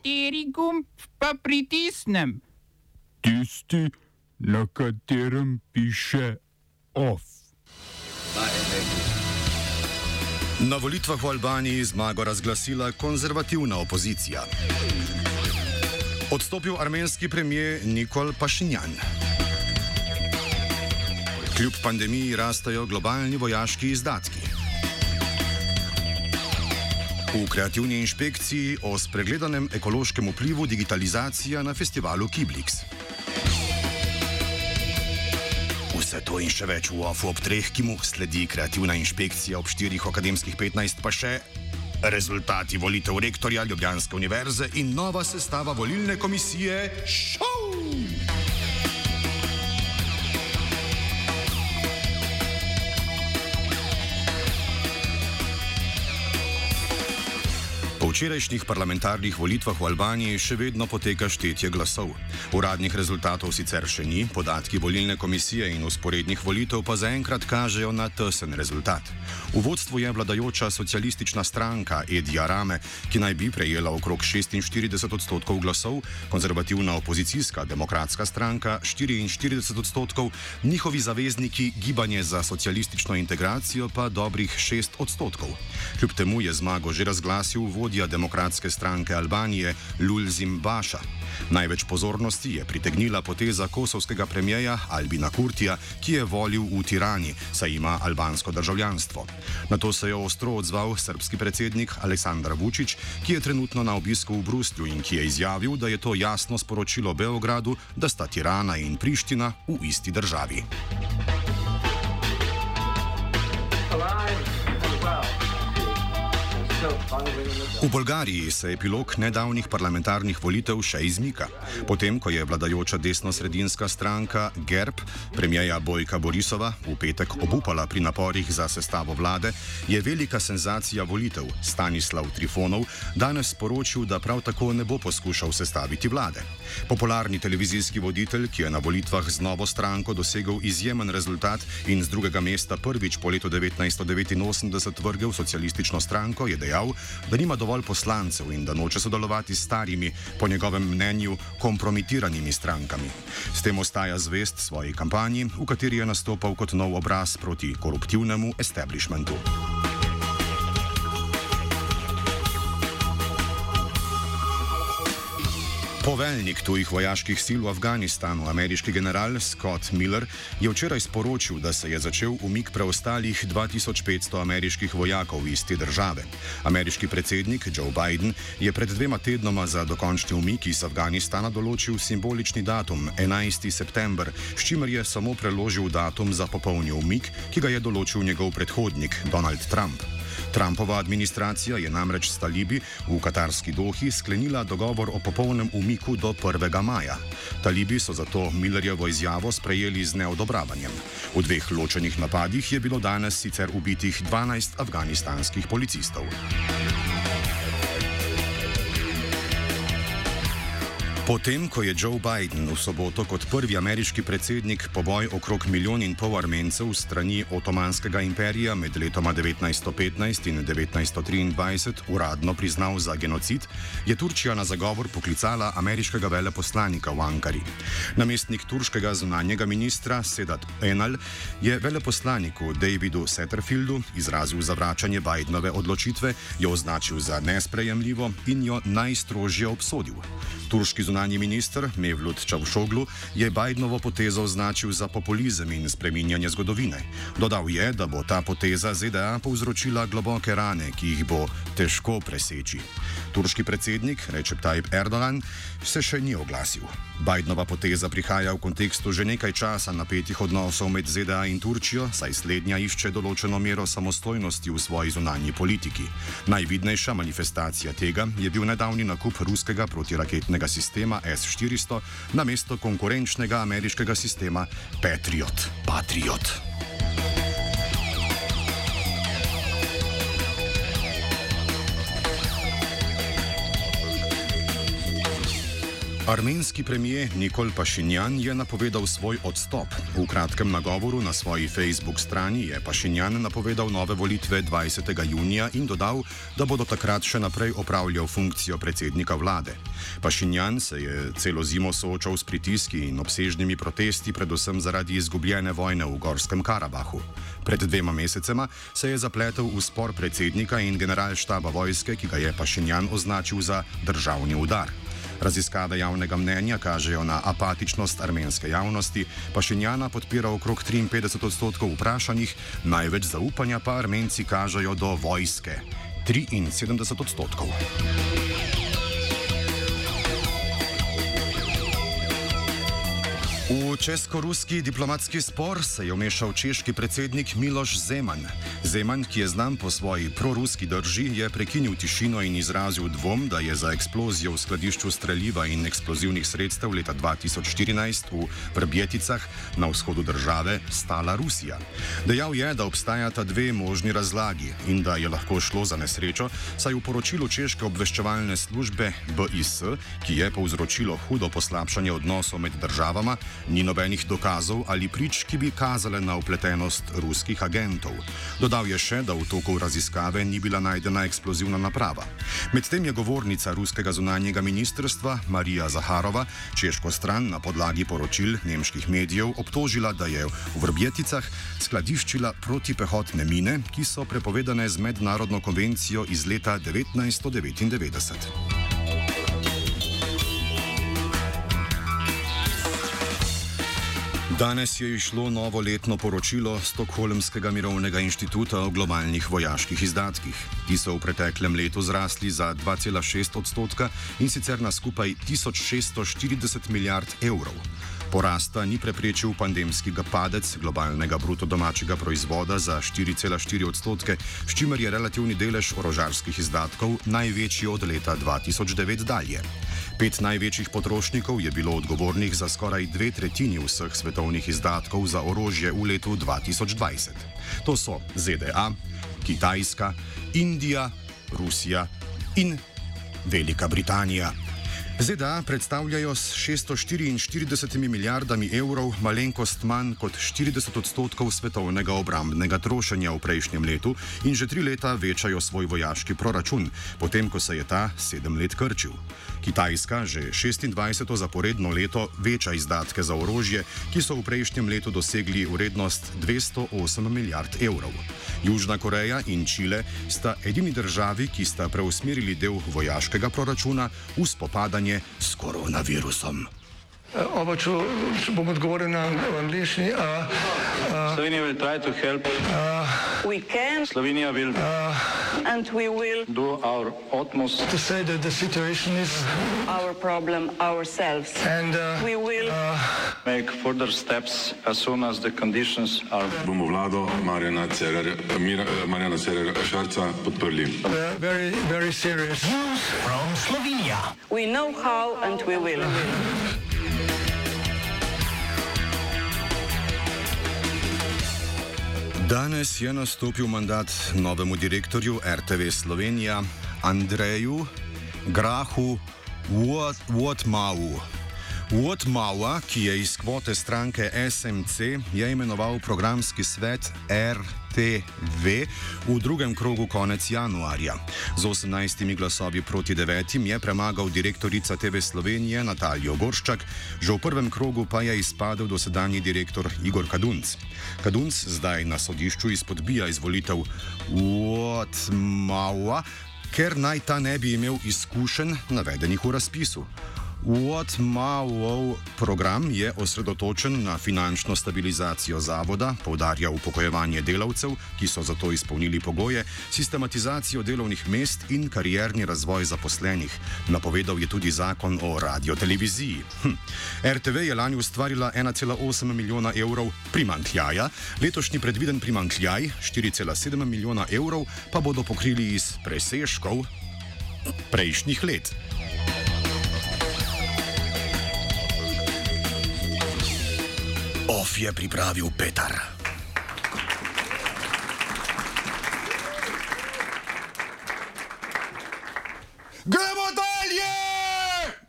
Kateri gumb pa pritisnem? Tisti, na katerem piše OF. Na volitvah v Albaniji zmago razglasila konzervativna opozicija. Odstopil armenski premijer Nikol Pašinjan. Kljub pandemiji rastejo globalni vojaški izdatki. V kreativni inšpekciji o spregledanem ekološkem vplivu digitalizacije na festivalu Kiblix. Vse to in še več v OFU ob treh, ki mu sledi kreativna inšpekcija ob štirih akademskih 15, pa še rezultati volitev rektorja Ljubljanske univerze in nova sestava volilne komisije. Šou! Po včerajšnjih parlamentarnih volitvah v Albaniji še vedno poteka štetje glasov. Uradnih rezultatov sicer še ni, podatki volilne komisije in usporednih volitev pa zaenkrat kažejo na tesen rezultat. V vodstvu je vladajoča socialistična stranka Edi Arame, ki naj bi prejela okrog 46 odstotkov glasov, konzervativna opozicijska demokratska stranka 44 odstotkov, njihovi zavezniki Gibanje za socialistično integracijo pa dobrih 6 odstotkov. Kljub temu je zmago že razglasil vodja vodja demokratske stranke Albanije Lulzim Baša. Največ pozornosti je pritegnila poteza kosovskega premijeja Albina Kurtija, ki je volil v Tirani, saj ima albansko državljanstvo. Na to se je ostro odzval srpski predsednik Aleksandar Vučić, ki je trenutno na obisku v Bruslju in ki je izjavil, da je to jasno sporočilo Beogradu, da sta Tirana in Priština v isti državi. V Bolgariji se epilog nedavnih parlamentarnih volitev še izmika. Potem, ko je vladajoča desno-sredinska stranka GERB, premijeja Bojka Borisova, v petek obupala pri naporih za sestavo vlade, je velika senzacija volitev Stanislav Trifonov danes sporočil, da prav tako ne bo poskušal sestaviti vlade. Popularni televizijski voditelj, ki je na volitvah z novo stranko dosegel izjemen rezultat in z drugega mesta prvič po letu 1989 vrgel socialistično stranko, je dejal, dejal, da nima dovolj poslancev in da noče sodelovati s starimi, po njegovem mnenju, kompromitiranimi strankami. S tem ostaja zvest svoji kampanji, v kateri je nastopal kot nov obraz proti koruptivnemu establishmentu. Poveljnik tujih vojaških sil v Afganistanu, ameriški general Scott Miller, je včeraj sporočil, da se je začel umik preostalih 2500 ameriških vojakov iz te države. Ameriški predsednik Joe Biden je pred dvema tednoma za dokončni umik iz Afganistana določil simbolični datum 11. september, s čimer je samo preložil datum za popolni umik, ki ga je določil njegov predhodnik Donald Trump. Trumpova administracija je namreč s talibi v katarski dohi sklenila dogovor o popolnem umiku do 1. maja. Talibi so zato Millerjevo izjavo sprejeli z neodobravanjem. V dveh ločenih napadih je bilo danes sicer ubitih 12 afganistanskih policistov. Potem, ko je Joe Biden v soboto kot prvi ameriški predsednik poboj okrog milijon in pol armencev strani Otomanskega imperija med letoma 1915 in 1923 uradno priznal za genocid, je Turčija na zagovor poklicala ameriškega veleposlanika v Ankari. Namestnik turškega zunanjega ministra Sedat Enal je veleposlaniku Davidu Setterfieldu izrazil zavračanje Bidenove odločitve, jo označil za nesprejemljivo in jo najstrožje obsodil. Turški zunanji minister Mevlut Čavšoglu je Bidenovo potezo označil za populizem in spreminjanje zgodovine. Dodal je, da bo ta poteza ZDA povzročila globoke rane, ki jih bo težko preseči. Turški predsednik Recep Tayyip Erdogan se še ni oglasil. Bidenova poteza prihaja v kontekstu že nekaj časa napetih odnosov med ZDA in Turčijo, saj slednja išče določeno mero samostojnosti v svoji zunanji politiki. Najvidnejša manifestacija tega je bil nedavni nakup ruskega protiraketnega sistema S-400 na mesto konkurenčnega ameriškega sistema Patriot. Patriot. Armenski premijer Nikol Pašinjan je napovedal svoj odstop. V kratkem nagovoru na svoji Facebook strani je Pašinjan napovedal nove volitve 20. junija in dodal, da bo do takrat še naprej opravljal funkcijo predsednika vlade. Pašinjan se je celo zimo soočal s pritiski in obsežnimi protesti, predvsem zaradi izgubljene vojne v Gorskem Karabahu. Pred dvema mesecema se je zapletel v spor predsednika in generalštaba vojske, ki ga je Pašinjan označil za državni udar. Raziskave javnega mnenja kažejo na apatičnost armenske javnosti, Pašinjana podpira okrog 53 odstotkov vprašanih, največ zaupanja pa armenci kažejo do vojske 73 odstotkov. V česko-ruski diplomatski spor se je vmešal češki predsednik Miloš Zeman. Zeman, ki je znan po svoji proruski drži, je prekinil tišino in izrazil dvom, da je za eksplozijo v skladišču streljiva in eksplozivnih sredstev leta 2014 v Vrbjeticah na vzhodu države stala Rusija. Dejal je, da obstajata dve možni razlagi in da je lahko šlo za nesrečo, saj v poročilu češke obveščevalne službe BIS, ki je povzročilo hudo poslabšanje odnosov med državama, ni nobenih dokazov ali prič, ki bi kazale na upletenost ruskih agentov. Dodal je še, da v toku raziskave ni bila najdena eksplozivna naprava. Medtem je govornica ruskega zunanjega ministrstva Marija Zaharova češko stran na podlagi poročil nemških medijev obtožila, da je v Vrbjeticah skladiščila protipehotne mine, ki so prepovedane z mednarodno konvencijo iz leta 1999. Danes je išlo novo letno poročilo Stokholmskega mirovnega inštituta o globalnih vojaških izdatkih. Ti so v preteklem letu zrasli za 2,6 odstotka in sicer na skupaj 1640 milijard evrov. Porasta ni preprečil pandemski padec globalnega bruto domačega proizvoda za 4,4 odstotke, s čimer je relativni delež orožarskih izdatkov največji od leta 2009 dalje. Pet največjih potrošnikov je bilo odgovornih za skoraj dve tretjini vseh svetovnih izdatkov za orožje v letu 2020. To so ZDA, Kitajska, Indija, Rusija in Velika Britanija. ZDA predstavljajo s 644 milijardami evrov malenkost manj kot 40 odstotkov svetovnega obrambnega trošenja v prejšnjem letu in že tri leta večajo svoj vojaški proračun, potem ko se je ta sedem let krčil. Kitajska že 26. zaporedno leto veča izdatke za orožje, ki so v prejšnjem letu dosegli vrednost 208 milijard evrov. Južna Koreja in Čile sta edini državi, ki sta preusmerili del vojaškega proračuna v spopadanje soočanje s koronavirusom. Eh, Oba, če bom odgovoril na angliški. Slovenija bo poskušala pomagati. Slovenija bo naredila svoj utmost, da bo rekla, da je situacija naš problem, naš. In bomo naredili nadaljnje korake, ko bodo pogoji. Bomo vlado Marjana Cererera Šarca podprli. Zelo, zelo resno. Slovenija. Vemo, kako in bomo. Danes je nastopil mandat novemu direktorju RTV Slovenija Andreju Grahu Wotmau. Wotmaua, ki je iz kvote stranke SMC, je imenoval programski svet RTV v drugem krogu konec januarja. Z 18 glasovi proti 9 je premagal direktorica TV Slovenije Natalijo Gorščak, že v prvem krogu pa je izpadel dosedanji direktor Igor Kadunc. Kadunc zdaj na sodišču izpodbija izvolitev Wotmaua, ker naj ta ne bi imel izkušenj navedenih v razpisu. Whatmawov program je osredotočen na finančno stabilizacijo zavoda, poudarja upokojevanje delavcev, ki so za to izpolnili pogoje, sistematizacijo delovnih mest in karierni razvoj zaposlenih. Napovedal je tudi zakon o radioteleviziji. Hm. RTV je lani ustvarila 1,8 milijona evrov primankljaja, letošnji predviden primankljaj 4,7 milijona evrov pa bodo pokrili iz presežkov prejšnjih let. Of je pripravil Petar.